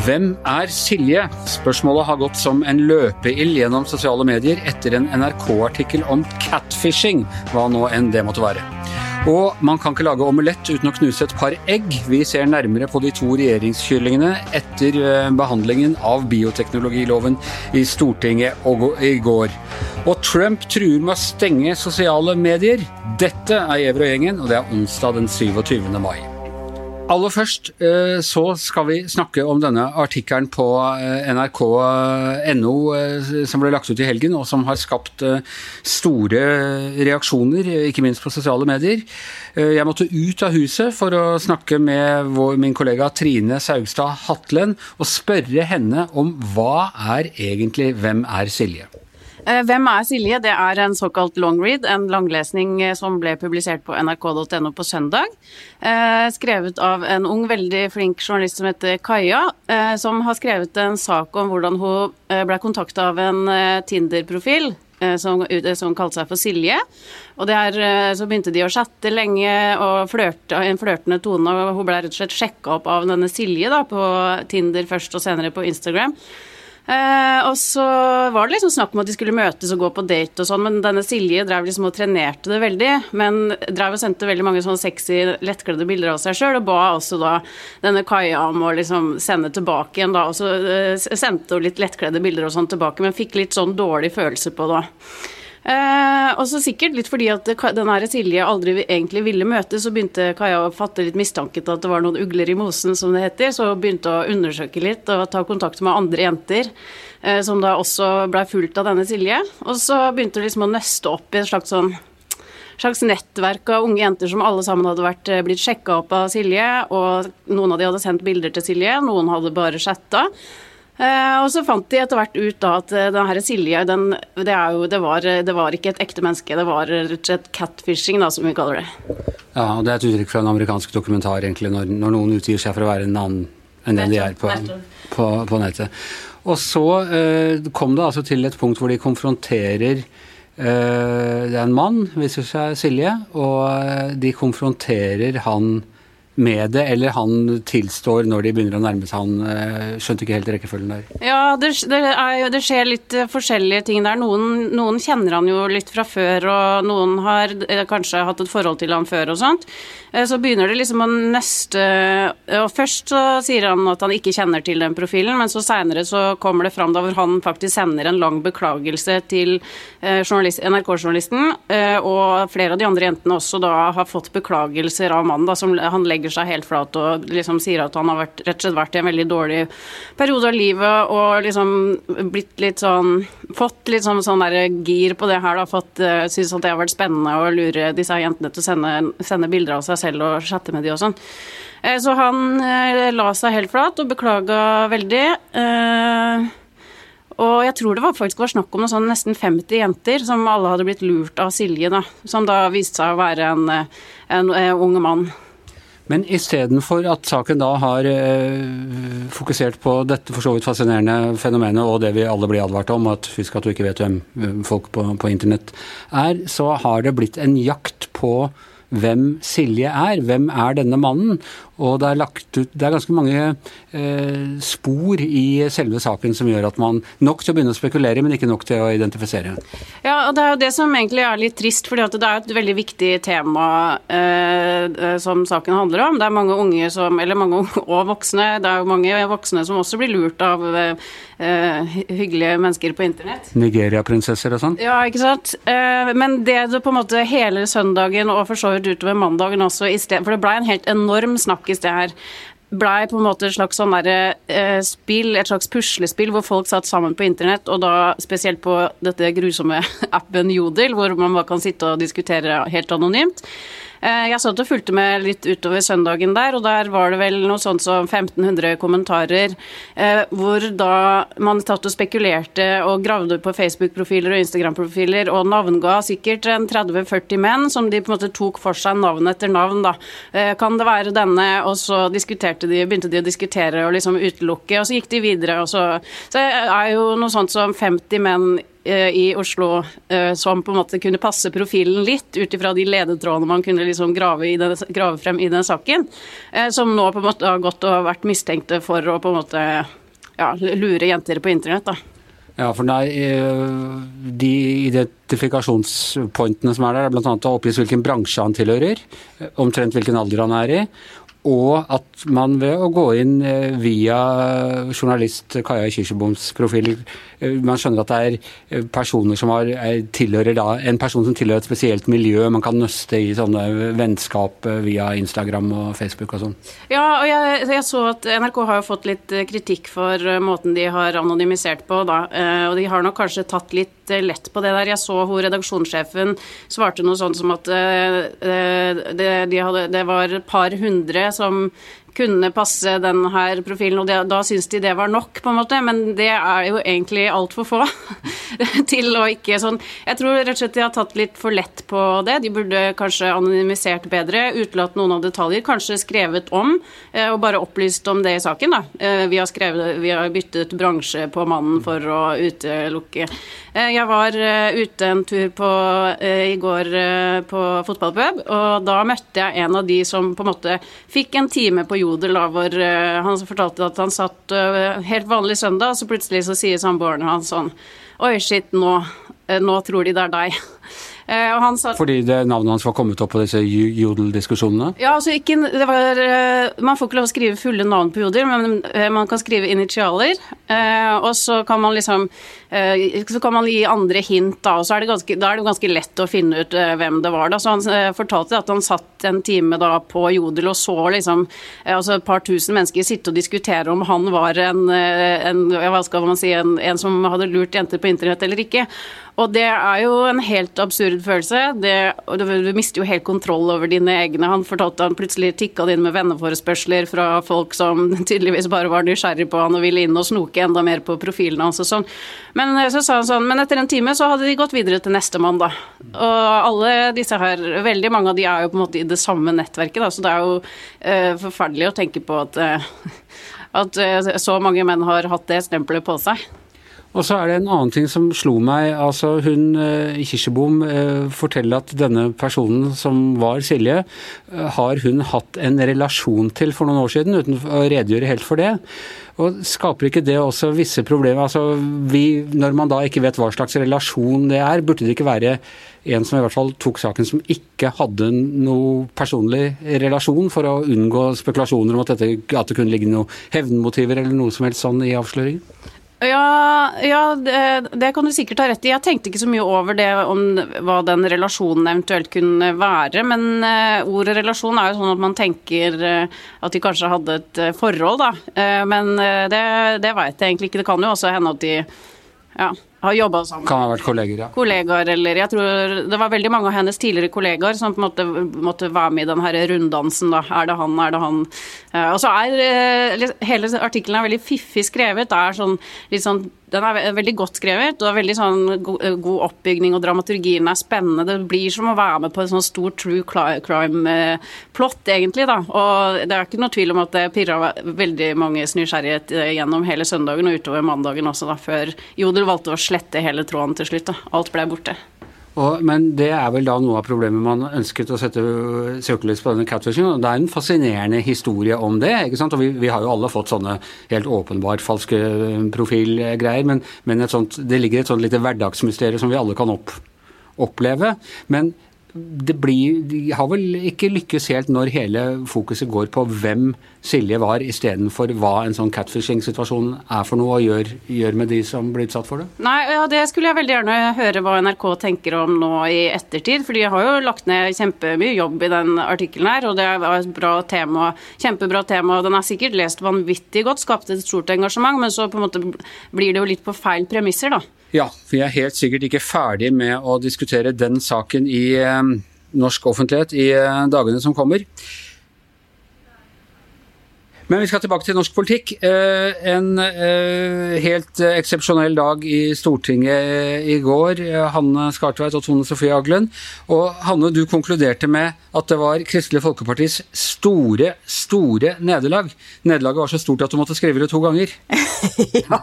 Hvem er Silje? Spørsmålet har gått som en løpeild gjennom sosiale medier etter en NRK-artikkel om catfishing, hva nå enn det måtte være. Og man kan ikke lage omelett uten å knuse et par egg. Vi ser nærmere på de to regjeringskyllingene etter eh, behandlingen av bioteknologiloven i Stortinget i går. Og Trump truer med å stenge sosiale medier. Dette er Gjever og gjengen, og det er onsdag den 27. mai. Aller først eh, så skal vi snakke om denne artikkelen på eh, nrk.no eh, som ble lagt ut i helgen, og som har skapt store reaksjoner, ikke minst på sosiale medier. Jeg måtte ut av huset for å snakke med min kollega Trine Saugstad Hatlen og spørre henne om hva er egentlig Hvem er Silje? Eh, hvem er Silje? Det er en såkalt long read, en langlesning eh, som ble publisert på nrk.no på søndag. Eh, skrevet av en ung, veldig flink journalist som heter Kaja, som har skrevet en sak om hvordan hun ble kontakta av en Tinder-profil. Som, som, kalte seg for Silje. Og der, Så begynte de å chatte lenge og flørte, en flørtende tone. og Hun ble rett og slett sjekka opp av denne Silje da, på Tinder først og senere på Instagram. Eh, og så var det liksom snakk om at de skulle møtes og gå på date og sånn, men denne Silje drev liksom og trenerte det veldig. Men drev og sendte veldig mange sånne sexy, lettkledde bilder av seg sjøl, og ba også da denne Kaja om å liksom sende tilbake igjen, da. Og så eh, sendte hun litt lettkledde bilder og sånn tilbake, men fikk litt sånn dårlig følelse på det. Eh, og så sikkert litt fordi at den her Silje aldri egentlig ville møte, så begynte Kaja å fatte litt mistanke til at det var noen ugler i mosen, som det heter. Så begynte å undersøke litt og ta kontakt med andre jenter, eh, som da også blei fulgt av denne Silje. Og så begynte hun liksom å nøste opp i et slags sånn slags nettverk av unge jenter som alle sammen hadde vært, eh, blitt sjekka opp av Silje, og noen av de hadde sendt bilder til Silje, noen hadde bare chatta. Eh, og så fant de etter hvert ut da at denne den her Silje, den, det, jo, det, var, det, var, ikke et ekte menneske, det var rett og slett catfishing, da, som vi kaller det. Ja, og det er et uttrykk fra en amerikansk dokumentar, egentlig, når, når noen utgir seg for å være en annen enn den de er på, på, på nettet. Og så eh, kom det altså til et punkt hvor de konfronterer eh, Det er en mann, viser seg Silje, og eh, de konfronterer han med det, eller han tilstår når de begynner å nærme seg han. Eh, skjønte ikke helt rekkefølgen der. Ja, det, det, er, det skjer litt eh, forskjellige ting der. Noen, noen, kjenner han jo litt fra før, og noen har eh, kanskje hatt et forhold til han før og sånt. Så begynner det liksom å neste Og først så sier han at han ikke kjenner til den profilen, men så seinere så kommer det fram da hvor han faktisk sender en lang beklagelse til NRK-journalisten, og flere av de andre jentene også da har fått beklagelser av mannen, da, som han legger seg helt flat og liksom sier at han har vært, rett og slett vært i en veldig dårlig periode av livet og liksom blitt litt sånn Fått litt sånn, sånn der gir på det her, da. Fått synes at det har vært spennende å lure disse jentene til å sende, sende bilder av seg selv og chatte med de og sånn. Uh, så han uh, la seg helt flat og beklaga veldig. Uh, og jeg tror det var faktisk var snakk om noe sånn nesten 50 jenter som alle hadde blitt lurt av Silje, da. Som da viste seg å være en, en, en ung mann. Men istedenfor at saken da har eh, fokusert på dette for så vidt fascinerende fenomenet og det vi alle blir advart om, at husk at du ikke vet hvem folk på, på internett er, så har det blitt en jakt på hvem Silje er. Hvem er denne mannen? Og det er, lagt ut, det er ganske mange eh, spor i selve saken som gjør at man Nok til å begynne å spekulere, men ikke nok til å identifisere. Ja, og det er jo det som egentlig er litt trist, for det er et veldig viktig tema eh, som saken handler om. Det er mange unge som, eller mange og voksne, det er jo mange voksne som også blir lurt av eh, hyggelige mennesker på internett. Nigeria-prinsesser og sånn? Ja, ikke sant. Eh, men det du på en måte hele søndagen og for så vidt utover mandagen også, for det blei en helt enorm snakk snakkes det her blei på en måte et slags sånn der, eh, spill, et slags puslespill hvor folk satt sammen på internett, og da spesielt på dette grusomme appen Jodel, hvor man bare kan sitte og diskutere helt anonymt. Eh, jeg satt og fulgte med litt utover søndagen der, og der var det vel noe sånt som 1500 kommentarer, eh, hvor da man tatt og spekulerte og gravde på Facebook-profiler og Instagram-profiler, og navnga sikkert en 30-40 menn, som de på en måte tok for seg navn etter navn, da. Eh, kan det være denne? Og så diskuterte de, begynte de å diskutere og liksom utelukke, og så gikk de videre, og så Så er jo noe sånt som 50 menn i Oslo som på en måte kunne passe profilen litt, ut ifra de ledetrådene man kunne liksom grave, den, grave, frem i den saken, som nå på en måte har gått og vært mistenkte for å på en måte ja, lure jenter på internett. da. Ja, for nei, De identifikasjonspointene som er der, er bl.a. å oppgis hvilken bransje han tilhører, omtrent hvilken alder han er i, og at man ved å gå inn eh, via journalist Kaja Kirseboms profil eh, Man skjønner at det er eh, personer som har, tilhører da, en person som tilhører et spesielt miljø. Man kan nøste i sånne vennskap via Instagram og Facebook og sånn. Ja, og jeg, jeg, så at NRK har jo fått litt kritikk for måten de har anonymisert på, da. Og de har nok kanskje tatt litt lett på det der. Jeg så hvor redaksjonssjefen svarte noe sånt som at det, de hadde, det var et par hundre som kunne passe denne profilen, og det, da syns de det var nok, på en måte. Men det er jo egentlig altfor få til å ikke sånn Jeg tror rett og slett de har tatt litt for lett på det. De burde kanskje anonymisert bedre, utelatt noen av detaljer, kanskje skrevet om, eh, og bare opplyst om det i saken, da. Eh, vi har, skrevet, vi har byttet bransje på mannen for å utelukke. Eh, jeg var ute en tur på, i går på fotballpub, og da møtte jeg en av de som på en måte fikk en time på Jodel da, hvor uh, han fortalte at han satt uh, helt vanlig søndag, og så plutselig så sier samboeren hans sånn Oi, shit, nå, uh, nå tror de det er deg. Uh, sa, Fordi det navnet hans var kommet opp på disse Jodel-diskusjonene? Ja, altså ikke, var, uh, Man får ikke lov å skrive fulle navn på Jodel, men uh, man kan skrive initialer. og så kan man liksom Så kan man gi andre hint, da, og så er det ganske, da er det ganske lett å finne ut hvem det var. da, Så han fortalte at han satt en time da på Jodel og så liksom altså et par tusen mennesker sitte og diskutere om han var en, en hva skal man si, en, en som hadde lurt jenter på internett eller ikke. Og det er jo en helt absurd følelse. Det, du, du mister jo helt kontroll over dine egne. Han fortalte han plutselig tikka det inn med venneforespørsler fra folk som tydeligvis bare var nysgjerrig på han og ville inn og snoke enda mer på profilene hans og sånn. Men eh, så sa han sånn, men etter en time så hadde de gått videre til nestemann, da. Og alle disse her, veldig mange av de er jo på en måte i det samme nettverket, da, så det er jo uh, forferdelig å tenke på at, uh, at uh, så mange menn har hatt det stempelet på seg. Og så er det en annen ting som slo meg. altså Hun eh, Kirsebom eh, forteller at denne personen som var Silje, eh, har hun hatt en relasjon til for noen år siden, uten å redegjøre helt for det. Og Skaper ikke det også visse problemer? Altså vi, Når man da ikke vet hva slags relasjon det er, burde det ikke være en som i hvert fall tok saken som ikke hadde noe personlig relasjon, for å unngå spekulasjoner om at, dette, at det kunne ligge noen hevnmotiver eller noe som helst sånn i avsløringen? Ja, ja det, det, kan du sikkert ha rett i. Jeg tenkte ikke så mye over det om hva den relasjonen eventuelt kunne være. Men uh, ordet relasjon er jo sånn at man tenker uh, at de kanskje hadde et uh, forhold, da. men det, det veit jeg egentlig ikke. Det kan jo også hende at de ja, har jobba sammen. Kan ha vært kolleger, ja. Kollegaer, eller jeg tror Det var veldig mange av hennes tidligere kollegaer som på en måte måtte være med i den her runddansen, da. Er det han, er det han? Og så er hele artikkelen er veldig fiffig skrevet. Det er sånn litt sånn den er veldig godt skrevet. og veldig sånn god oppbygning, og dramaturgien er spennende. Det blir som å være med på en sånn stor true crime-plott, egentlig. da. Og det er ikke noe tvil om at det pirra veldig manges nysgjerrighet gjennom hele søndagen og utover mandagen også, da, før Jodel valgte å slette hele tråden til slutt. da. Alt ble borte. Og, men det er vel da noe av problemet man ønsket å sette søkelys på denne catfishingen. Det er en fascinerende historie om det. ikke sant? Og vi, vi har jo alle fått sånne helt åpenbart falske profilgreier, men, men sånt, det ligger et sånt lite hverdagsmysterium som vi alle kan opp, oppleve. Men det blir, de har vel ikke lykkes helt når hele fokuset går på hvem Silje var, istedenfor hva en sånn catfishing-situasjon er for noe og gjør, gjør, med de som blir utsatt for det? Nei, ja, Det skulle jeg veldig gjerne høre hva NRK tenker om nå i ettertid. For de har jo lagt ned kjempemye jobb i den artikkelen her, og det var et bra tema, kjempebra tema. Den er sikkert lest vanvittig godt, skapt et stort engasjement, men så på en måte blir det jo litt på feil premisser, da. Ja, vi er helt sikkert ikke ferdig med å diskutere den saken i eh, norsk offentlighet i eh, dagene som kommer. Men vi skal tilbake til norsk politikk. Eh, en eh, helt eksepsjonell dag i Stortinget i går. Hanne Skartveit og Tone Sofie Aglen. Og Hanne, du konkluderte med at det var Kristelig Folkepartis store, store nederlag. Nederlaget var så stort at du måtte skrive det to ganger. ja.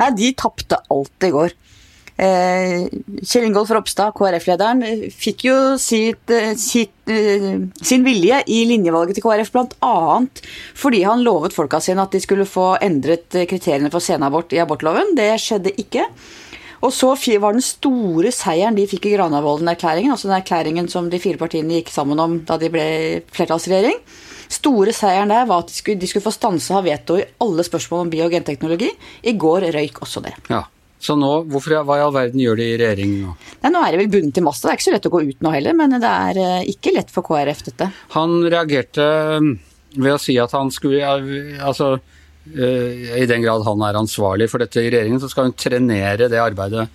Nei, de tapte alt i går. Eh, Kjell Ingolf Ropstad, KrF-lederen, fikk jo sitt, eh, sitt, sin vilje i linjevalget til KrF, bl.a. fordi han lovet folka sine at de skulle få endret kriteriene for senabort i abortloven. Det skjedde ikke. Og så var den store seieren de fikk i Granavolden-erklæringen, altså den erklæringen som de fire partiene gikk sammen om da de ble flertallsregjering. Store seieren der var at de skulle, de skulle få stanse ha veto i alle spørsmål om bio- og genteknologi. I går røyk også det. Ja. Så nå, hvorfor, hva i all verden gjør de i regjering nå? Nei, Nå er det vel bundet til masse. Det er ikke så lett å gå ut nå heller, men det er eh, ikke lett for KrF, dette. Han reagerte mm, ved å si at han skulle Altså Eh, i den grad han er ansvarlig for dette i regjeringen, så skal hun trenere det arbeidet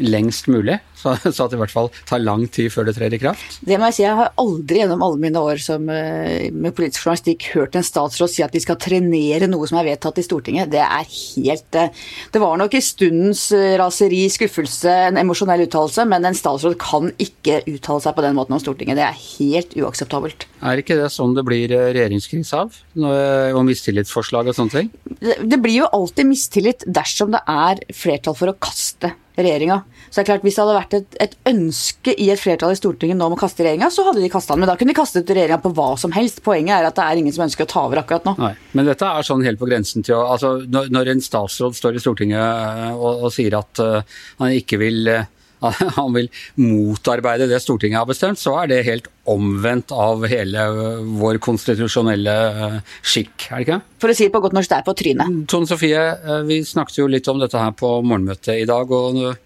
lengst mulig, så, så, at det i hvert fall tar lang tid før det trer i kraft? Det må jeg si, jeg har aldri gjennom alle mine år som, eh, med politisk journalistikk hørt en statsråd si at de skal trenere noe som er vedtatt i Stortinget. Det er helt eh, Det var nok i stundens raseri, skuffelse, en emosjonell uttalelse, men en statsråd kan ikke uttale seg på den måten om Stortinget. Det er helt uakseptabelt. Er ikke det sånn det blir regjeringskrise av? Og mistillitsforslag og sånne ting? Det blir jo alltid mistillit dersom det er flertall for å kaste regjeringa. Så det er klart, Hvis det hadde vært et, et, ønske i et flertall i Stortinget nå om å kaste regjeringa, så hadde de kasta den. Men da kunne de kastet regjeringa på hva som helst. Poenget er at det er ingen som ønsker å ta over akkurat nå. Nei, Men dette er sånn helt på grensen til å altså, når, når en statsråd står i Stortinget eh, og, og sier at uh, han ikke vil uh, han vil motarbeide det Stortinget har bestemt, så er det helt omvendt av hele vår konstitusjonelle skikk, er det ikke? For å si det på godt norsk, det er på trynet. Tone Sofie, vi snakket jo litt om dette her på morgenmøtet i dag. og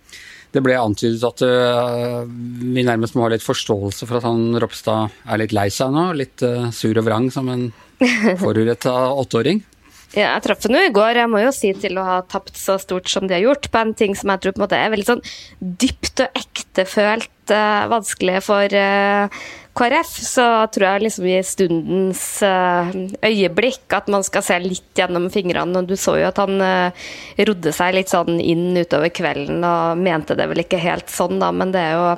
det ble antydet at vi nærmest må ha litt forståelse for at han Ropstad er litt lei seg nå. Litt sur og vrang som en foruretta åtteåring. Ja, jeg traff henne i går. Jeg må jo si til å ha tapt så stort som de har gjort, på en ting som jeg tror på en måte er veldig sånn dypt og ektefølt uh, vanskelig for uh, KrF, så tror jeg liksom i stundens uh, øyeblikk at man skal se litt gjennom fingrene. og Du så jo at han rodde seg litt sånn inn utover kvelden og mente det vel ikke helt sånn, da, men det er jo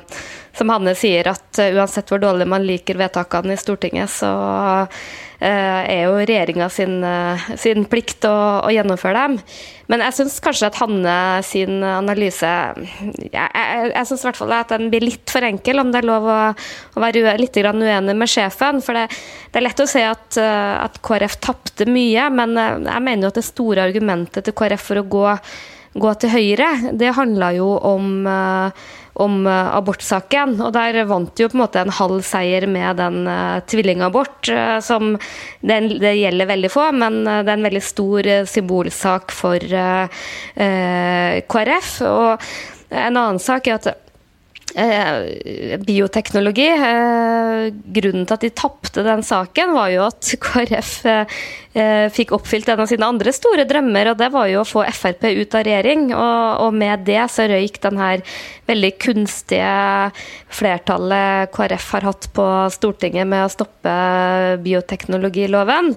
som Hanne sier, at uansett hvor dårlig man liker vedtakene i Stortinget, så Eh, er jo regjeringa sin, eh, sin, plikt å, å, gjennomføre dem. Men jeg syns kanskje at Hanne sin analyse Jeg, jeg, jeg syns i hvert fall at den blir litt for enkel, om det er lov å, å være litt uenig med sjefen. For det, det, er lett å si at, eh, at KrF tapte mye, men jeg mener jo at det store argumentet til KrF for å gå, gå til Høyre, det handla jo om om uh, abortsaken. Og der vant jo på en måte en halv seier med den uh, tvillingabort, uh, som det, det, gjelder veldig få, men det er en veldig stor symbolsak for KrF. Og en annen sak er at Eh, bioteknologi. Eh, grunnen til at de tapte den saken, var jo at KrF eh, fikk oppfylt en av sine andre store drømmer, og det var jo å få Frp ut av regjering. Og, med det så røyk den her veldig kunstige flertallet KrF har hatt på Stortinget med å stoppe bioteknologiloven.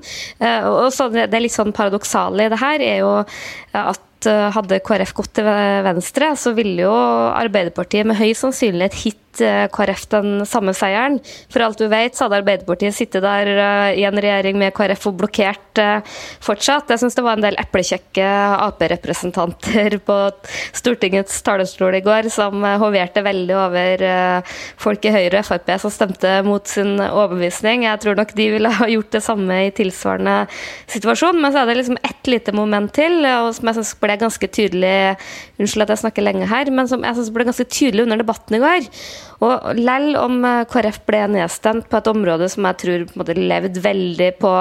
Og så det litt sånn paradoksale i det her er jo at Eh, hadde KrF gått til venstre, så ville jo Arbeiderpartiet med høy sannsynlighet hit Eh, KrF den samme seieren. For alt du vet, så hadde Arbeiderpartiet sittet der eh, i en regjering med KrF og blokkert eh, fortsatt. Jeg syns det var en del eplekjekke Ap-representanter på Stortingets talerstol i går som hoverte veldig over folk i Høyre og Frp som stemte mot sin overbevisning. Jeg tror nok de ville ha gjort det samme i tilsvarende situasjon. Men så er det liksom ett lite moment til, og som jeg syns ble ganske tydelig Unnskyld at jeg snakker lenge her, men som jeg synes ble ganske tydelig under debatten i går. Og Selv om eh, KrF ble nedstemt på et område som jeg tror på levde veldig på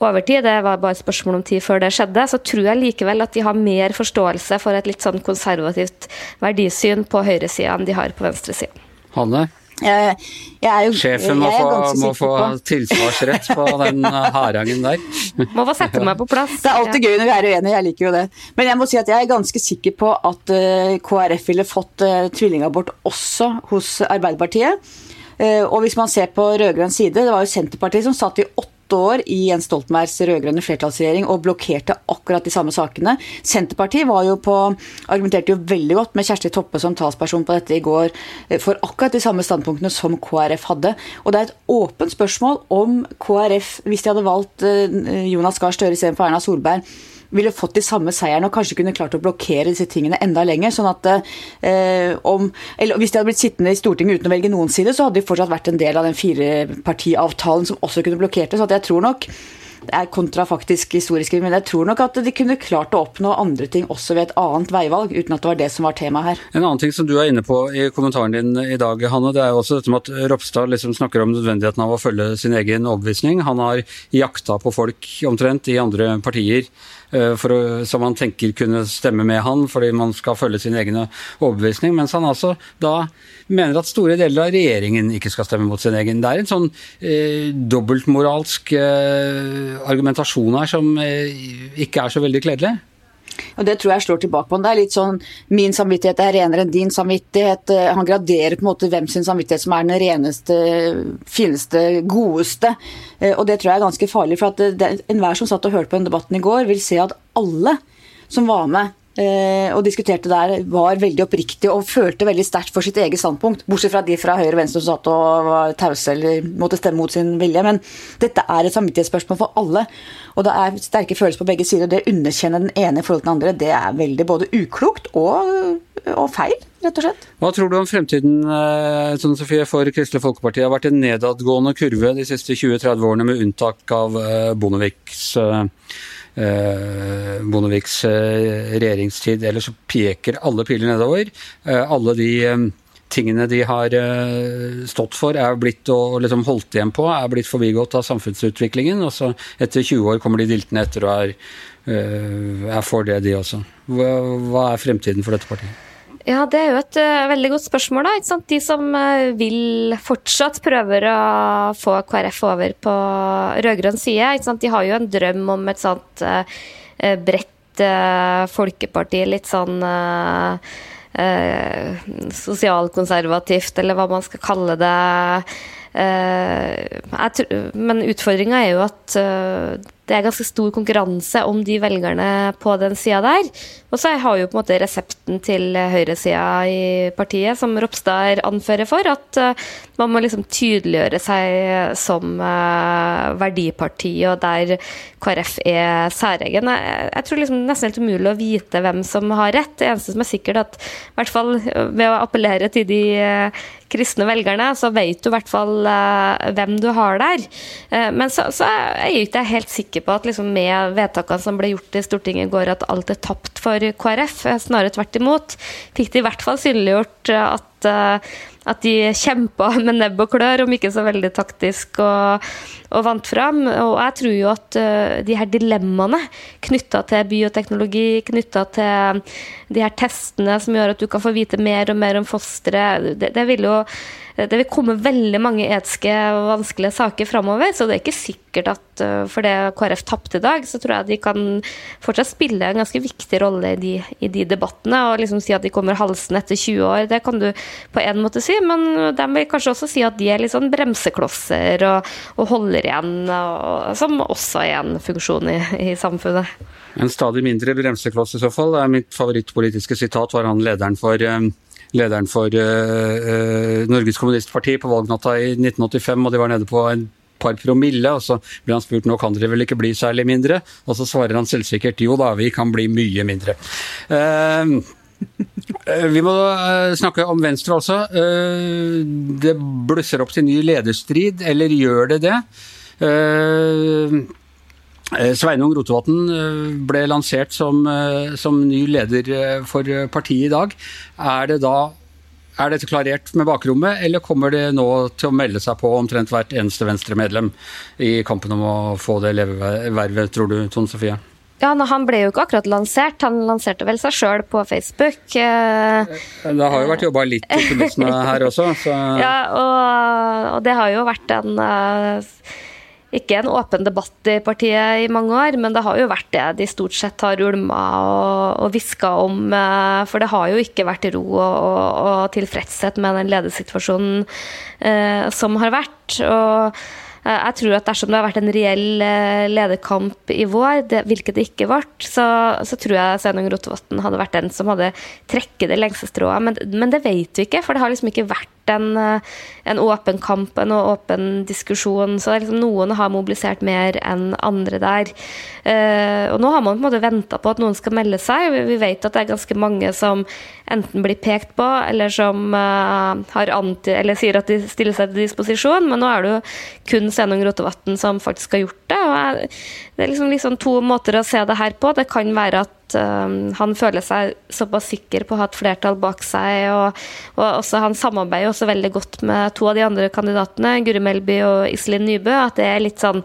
overtid, det var bare et spørsmål om tid før det skjedde, så tror jeg likevel at de har mer forståelse for et litt sånn konservativt verdisyn på høyresida enn de har på venstresida. Hanne? Jo, Sjefen må få, må få tilsvarsrett på den eh, harangen der. Må få sette meg på plass. Det er alltid gøy når vi er uenige, jeg liker jo det. Men jeg må si at jeg er ganske sikker på at eh, KrF ville fått uh, tvillingabort også hos Arbeiderpartiet. Og hvis man ser på rød-grønn side, det var jo Senterpartiet som satt i åtte åtte år i Jens Stoltenbergs rød-grønne flertallsregjering og blokkerte akkurat de samme sakene. Senterpartiet var jo på, argumenterte jo veldig godt med Kjersti Toppe som talsperson på dette i går eh, for akkurat de samme standpunktene som KrF hadde. Og det er et åpent spørsmål om KrF, hvis de hadde valgt eh, Jonas Gahr Støre istedenfor Erna Solberg, ville fått de samme seierne og kanskje kunne klart å blokkere disse tingene enda lenger. sånn at eh, om, eller Hvis de hadde blitt sittende i Stortinget uten å velge noen side, så hadde de fortsatt vært en del av den firepartiavtalen som også kunne blokkert det. Så jeg tror nok det er kontrafaktisk historisk, men jeg tror nok at de kunne klart å oppnå andre ting også ved et annet veivalg, uten at det var det som var temaet her. En annen ting som du er inne på i kommentaren din i dag, Hanne, det er jo også dette med at Ropstad liksom snakker om nødvendigheten av å følge sin egen overbevisning. Han har jakta på folk omtrent i andre partier å, som man tenker kunne stemme med han, fordi man skal følge sin egen overbevisning. Mens han altså da mener at store deler av regjeringen ikke skal stemme mot sin egen. Det er en sånn eh, dobbeltmoralsk eh, argumentasjon her som eh, ikke er så veldig kledelig. Og Det tror jeg slår tilbake på Det er litt sånn min samvittighet er renere enn din samvittighet. Eh, han graderer på en måte hvem sin samvittighet som er den reneste, fineste, godeste. Eh, og det tror jeg er ganske farlig. For at enhver som satt og hørte på den debatten i går, vil se at alle som var med Eh, og diskuterte der, var veldig oppriktig og følte veldig sterkt for sitt eget standpunkt. Bortsett fra de fra høyre og venstre som satt og var tause eller måtte stemme mot sin vilje. Men dette er et samvittighetsspørsmål for alle. Og det er sterke følelser på begge sider. og Det å underkjenne den ene i forhold til den andre, det er veldig både uklokt og, og feil. Rett og slett. Hva tror du om fremtiden sånn, Sofie, for Kristelig Folkeparti? Det har vært en nedadgående kurve de siste 20-30 årene, med unntak av eh, Bondeviks Eh, Bondeviks eh, regjeringstid. Ellers så peker alle piler nedover. Eh, alle de tingene de har stått for, er blitt og liksom holdt igjen på, er blitt forbigått av samfunnsutviklingen. Og så etter 20 år kommer de diltende etter og er, er for det, de også. Hva, er fremtiden for dette partiet? Ja, Det er jo et uh, veldig godt spørsmål. da, ikke sant? De som uh, vil fortsatt prøver å få KrF over på rød-grønn side, de har jo en drøm om et sånt uh, bredt folkeparti, litt sånn sosialkonservativt, eller hva man skal kalle det. men utfordringa er jo at det er ganske stor konkurranse om de velgerne på den sida der. Og så har jo på en måte resepten til høyresida i partiet, som Ropstad anfører for, at uh, man må liksom tydeliggjøre seg som uh, verdiparti, og der KrF er særegen. Jeg, tror liksom nesten helt umulig å vite hvem som har rett. Det eneste som er sikkert, at i hvert fall ved å appellere til de kristne velgerne, så vet du i hvert fall hvem du har der. men så, så er jeg ikke helt sikker sikker på at liksom med vedtakene som ble gjort i Stortinget i går, at alt er tapt for KrF. Snarere tvert imot. Fikk de i hvert fall synliggjort at eh, at de kjempa med nebb og klør, om ikke så veldig taktisk, og, og vant fram. Og jeg tror jo at uh, de her dilemmaene knytta til bioteknologi, knytta til de her testene som gjør at du kan få vite mer og mer om fosteret, det, det, vil jo det vil komme veldig mange etiske og vanskelige saker framover. Så det er ikke sikkert at uh, for det KrF tapte i dag, så tror jeg de kan fortsatt spille en ganske viktig rolle i de, i de debattene. Og liksom si at de kommer halsen etter 20 år, det kan du på en måte si men de vil kanskje også si at de er litt sånn bremseklosser og, og holder igjen, og, som også er en funksjon i, i, samfunnet. En stadig mindre bremsekloss i så fall. Mitt favorittpolitiske sitat var han lederen for eh, lederen for uh, Norges Kommunistparti på valgnatta i 1985, og de var nede på en par promille, og så blir han spurt nå kan dere vel ikke bli særlig mindre, og så svarer han selvsikkert jo da, vi kan bli mye mindre. Uh, Eh, vi må eh, snakke om Venstre. Eh, det blusser opp til ny lederstrid, eller gjør det det? Sveinung Rotevatn ble lansert som, som, ny leder for partiet i dag. Er det da er dette klarert med bakrommet, eller kommer det nå til å melde seg på omtrent hvert eneste Venstre-medlem i kampen om å få det levevervet, tror du, Tone Sofie? Ja, Han ble jo ikke akkurat lansert, han lanserte vel seg sjøl på Facebook. Eh, det har jo vært jobba litt kulissene her også. Så. Ja, og, og, det har jo vært en eh, ikke en åpen debatt i partiet i mange år, men det har jo vært det de stort sett har ulma og, og hviska om. Eh, for det har jo ikke vært ro og, og, tilfredshet med den ledesituasjonen eh, som har vært. og Eh, jeg tror at dersom det har vært en reell eh, lederkamp i vår, det, hvilket det ikke ble, så, så tror jeg Sveinung Rotevatn hadde vært den som hadde trekket det lengste strået. Men, men, det vet vi ikke, for det har liksom ikke vært vært en, en åpen kamp, en åpen diskusjon. Så liksom noen har mobilisert mer enn andre der. Og nå har man på en måte venta på at noen skal melde seg. Vi vet at det er ganske mange som enten blir pekt på, eller som har anti, eller sier at de stiller seg til disposisjon. Men nå er det jo kun Senung Rotevatn som faktisk har gjort det. og Det er liksom, liksom to måter å se det her på. Det kan være at um, han føler seg såpass sikker på å ha et flertall bak seg. Og, og også, han samarbeider også veldig godt med to av de andre kandidatene, Guri Melby og Iselin Nybø. At det er litt sånn,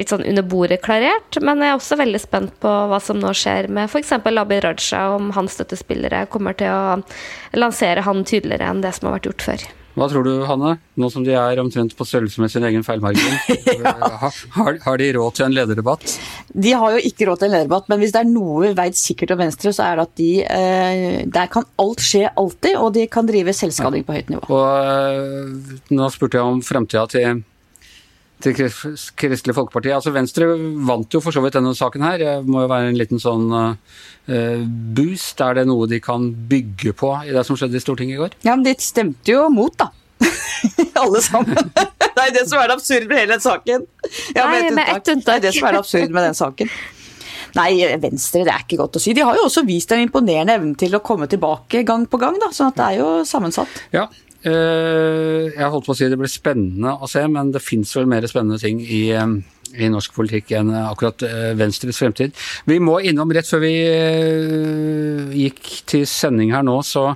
litt sånn under bordet klarert. Men jeg er også veldig spent på hva som nå skjer med f.eks. Abid Raja, om hans støttespillere kommer til å lansere han tydeligere enn det som har vært gjort før. Hva tror du, Hanne, nå som de er omtrent på størrelse med sin egen feilmargin? ja. har, har, de råd til en lederdebatt? De har jo ikke råd til en lederdebatt, men hvis det er noe vi veit sikkert om Venstre, så er det at de eh, Der kan alt skje alltid, og de kan drive selvskading på høyt nivå. Og eh, Nå spurte jeg om framtida til til Kristelig Folkeparti. Altså Venstre vant jo for så vidt denne saken her. Det må jo være en liten sånn uh, boost. Er det noe de kan bygge på i det som skjedde i Stortinget i går? Ja, men de stemte jo mot, da. Alle sammen. Det er det som er det absurde med hele den saken. Ja, Nei, med ett unntak. Det er det som er det absurde med den saken. Nei, Venstre, det er ikke godt å si. De har jo også vist en imponerende evne til å komme tilbake gang på gang, da. sånn at det er jo sammensatt. Ja, Eh, jeg holdt på å si det blir spennende å se, men det fins vel mer spennende ting i, eh, i norsk politikk enn akkurat eh, Venstres fremtid. Vi må innom, rett før vi gikk til sending her nå, så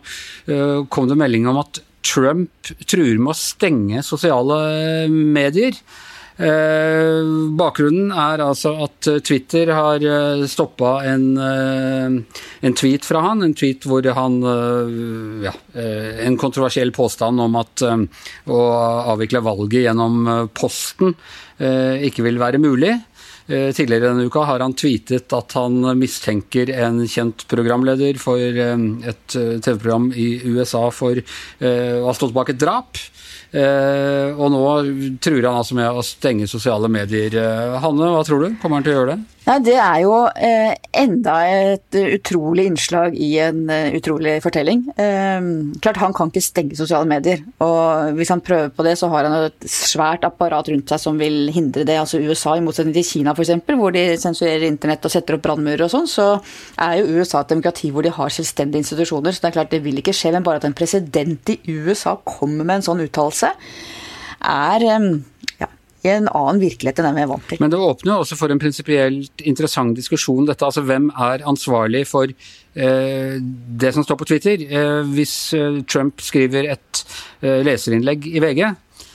kom det melding om at Trump truer med å stenge sosiale medier. Eh, bakgrunnen er altså at Twitter har eh, stoppa en, eh, en, tweet fra han. En tweet hvor han ja, En kontroversiell påstand om at å avvikle valget gjennom posten ikke vil være mulig. Tidligere denne uka har han tweetet at han mistenker en kjent programleder for et TV-program i USA for å ha stått bak et drap. Eh, og nå truer han altså med å stenge sosiale medier. Eh, Hanne, hva tror du? Kommer han til å gjøre det? Ja, Det er jo eh, enda et utrolig innslag i en uh, utrolig fortelling. Eh, klart Han kan ikke stenge sosiale medier. og Hvis han prøver på det, så har han et svært apparat rundt seg som vil hindre det. altså USA, i motsetning til Kina f.eks., hvor de sensurerer internett og setter opp brannmurer og sånn, så er jo USA et demokrati hvor de har selvstendige institusjoner. Så det er klart det vil ikke skje, men bare at en president i USA kommer med en sånn uttalelse, er um, i en annen virkelighet enn den vi er vant til. Men det åpner jo også for en prinsipielt interessant diskusjon, dette. Altså hvem er ansvarlig for eh, det som står på Twitter? Eh, hvis eh, Trump skriver et eh, leserinnlegg i VG,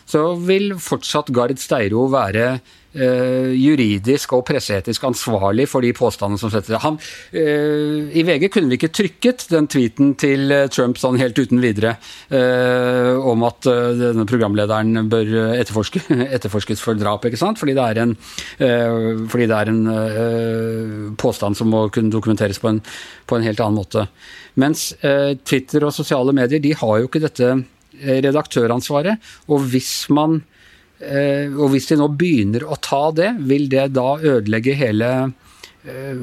så vil fortsatt Gard Steiro være Uh, juridisk og presseetisk ansvarlig for de påstandene som settes han, uh, I VG kunne vi ikke trykket den tweeten til Trump sånn helt uten videre eh, om at denne programlederen bør etterforske, etterforskes for drap, ikke sant? Fordi det er en, det er en påstand som må kunne dokumenteres på en, på en helt annen måte. Mens Twitter og sosiale medier de har jo ikke dette redaktøransvaret. Og hvis man Eh, og hvis de nå begynner å ta det, vil det da ødelegge hele eh,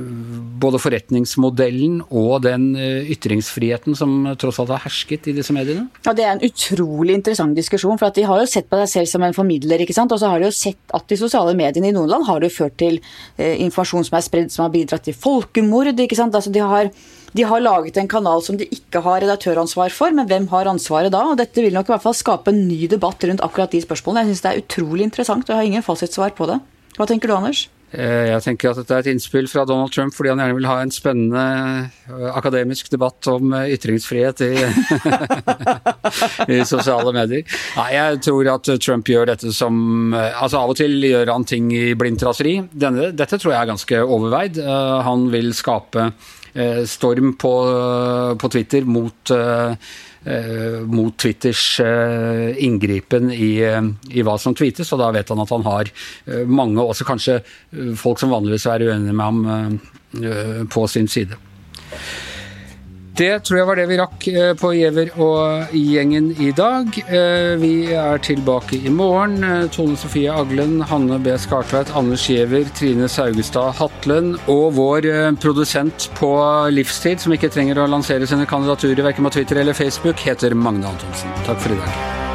både forretningsmodellen og den eh, ytringsfriheten som tross alt har hersket i disse mediene? Ja, Det er en utrolig interessant diskusjon. for De har jo sett på deg selv som en formidler. ikke sant? Og så har de jo sett at de sosiale mediene i noen land har det ført til eh, informasjon som er spredd, som har bidratt til folkemord. ikke sant? Altså De har de har laget en kanal som de ikke har redaktøransvar for, men hvem har ansvaret da? Og dette vil nok i hvert fall skape en ny debatt rundt akkurat de spørsmålene. Jeg syns det er utrolig interessant, og jeg har ingen fasitsvar på det. Hva tenker du, Anders? Eh, jeg tenker at dette er et innspill fra Donald Trump fordi han gjerne vil ha en spennende eh, akademisk debatt om eh, ytringsfrihet i, i sosiale medier. Nei, jeg tror at Trump gjør dette som Altså Av og til gjør han ting i blindt raseri. Dette tror jeg er ganske overveid. Han vil skape storm på, på Twitter mot eh, mot Twitters inngripen i, i, hva som tweetes, og da vet han at han har mange, også kanskje folk som vanligvis er uenige med ham, på sin side. Det tror jeg var det vi rakk eh, på Giæver og gjengen i dag. Eh, vi er tilbake i morgen. Eh, Tone Sofie Aglen, Hanne B. Skartveit, Anders Giæver, Trine Saugestad Hatlen og vår produsent på livstid, som ikke trenger å lansere sine kandidaturer verken på Twitter eller Facebook, heter Magne Antonsen. Takk for i dag.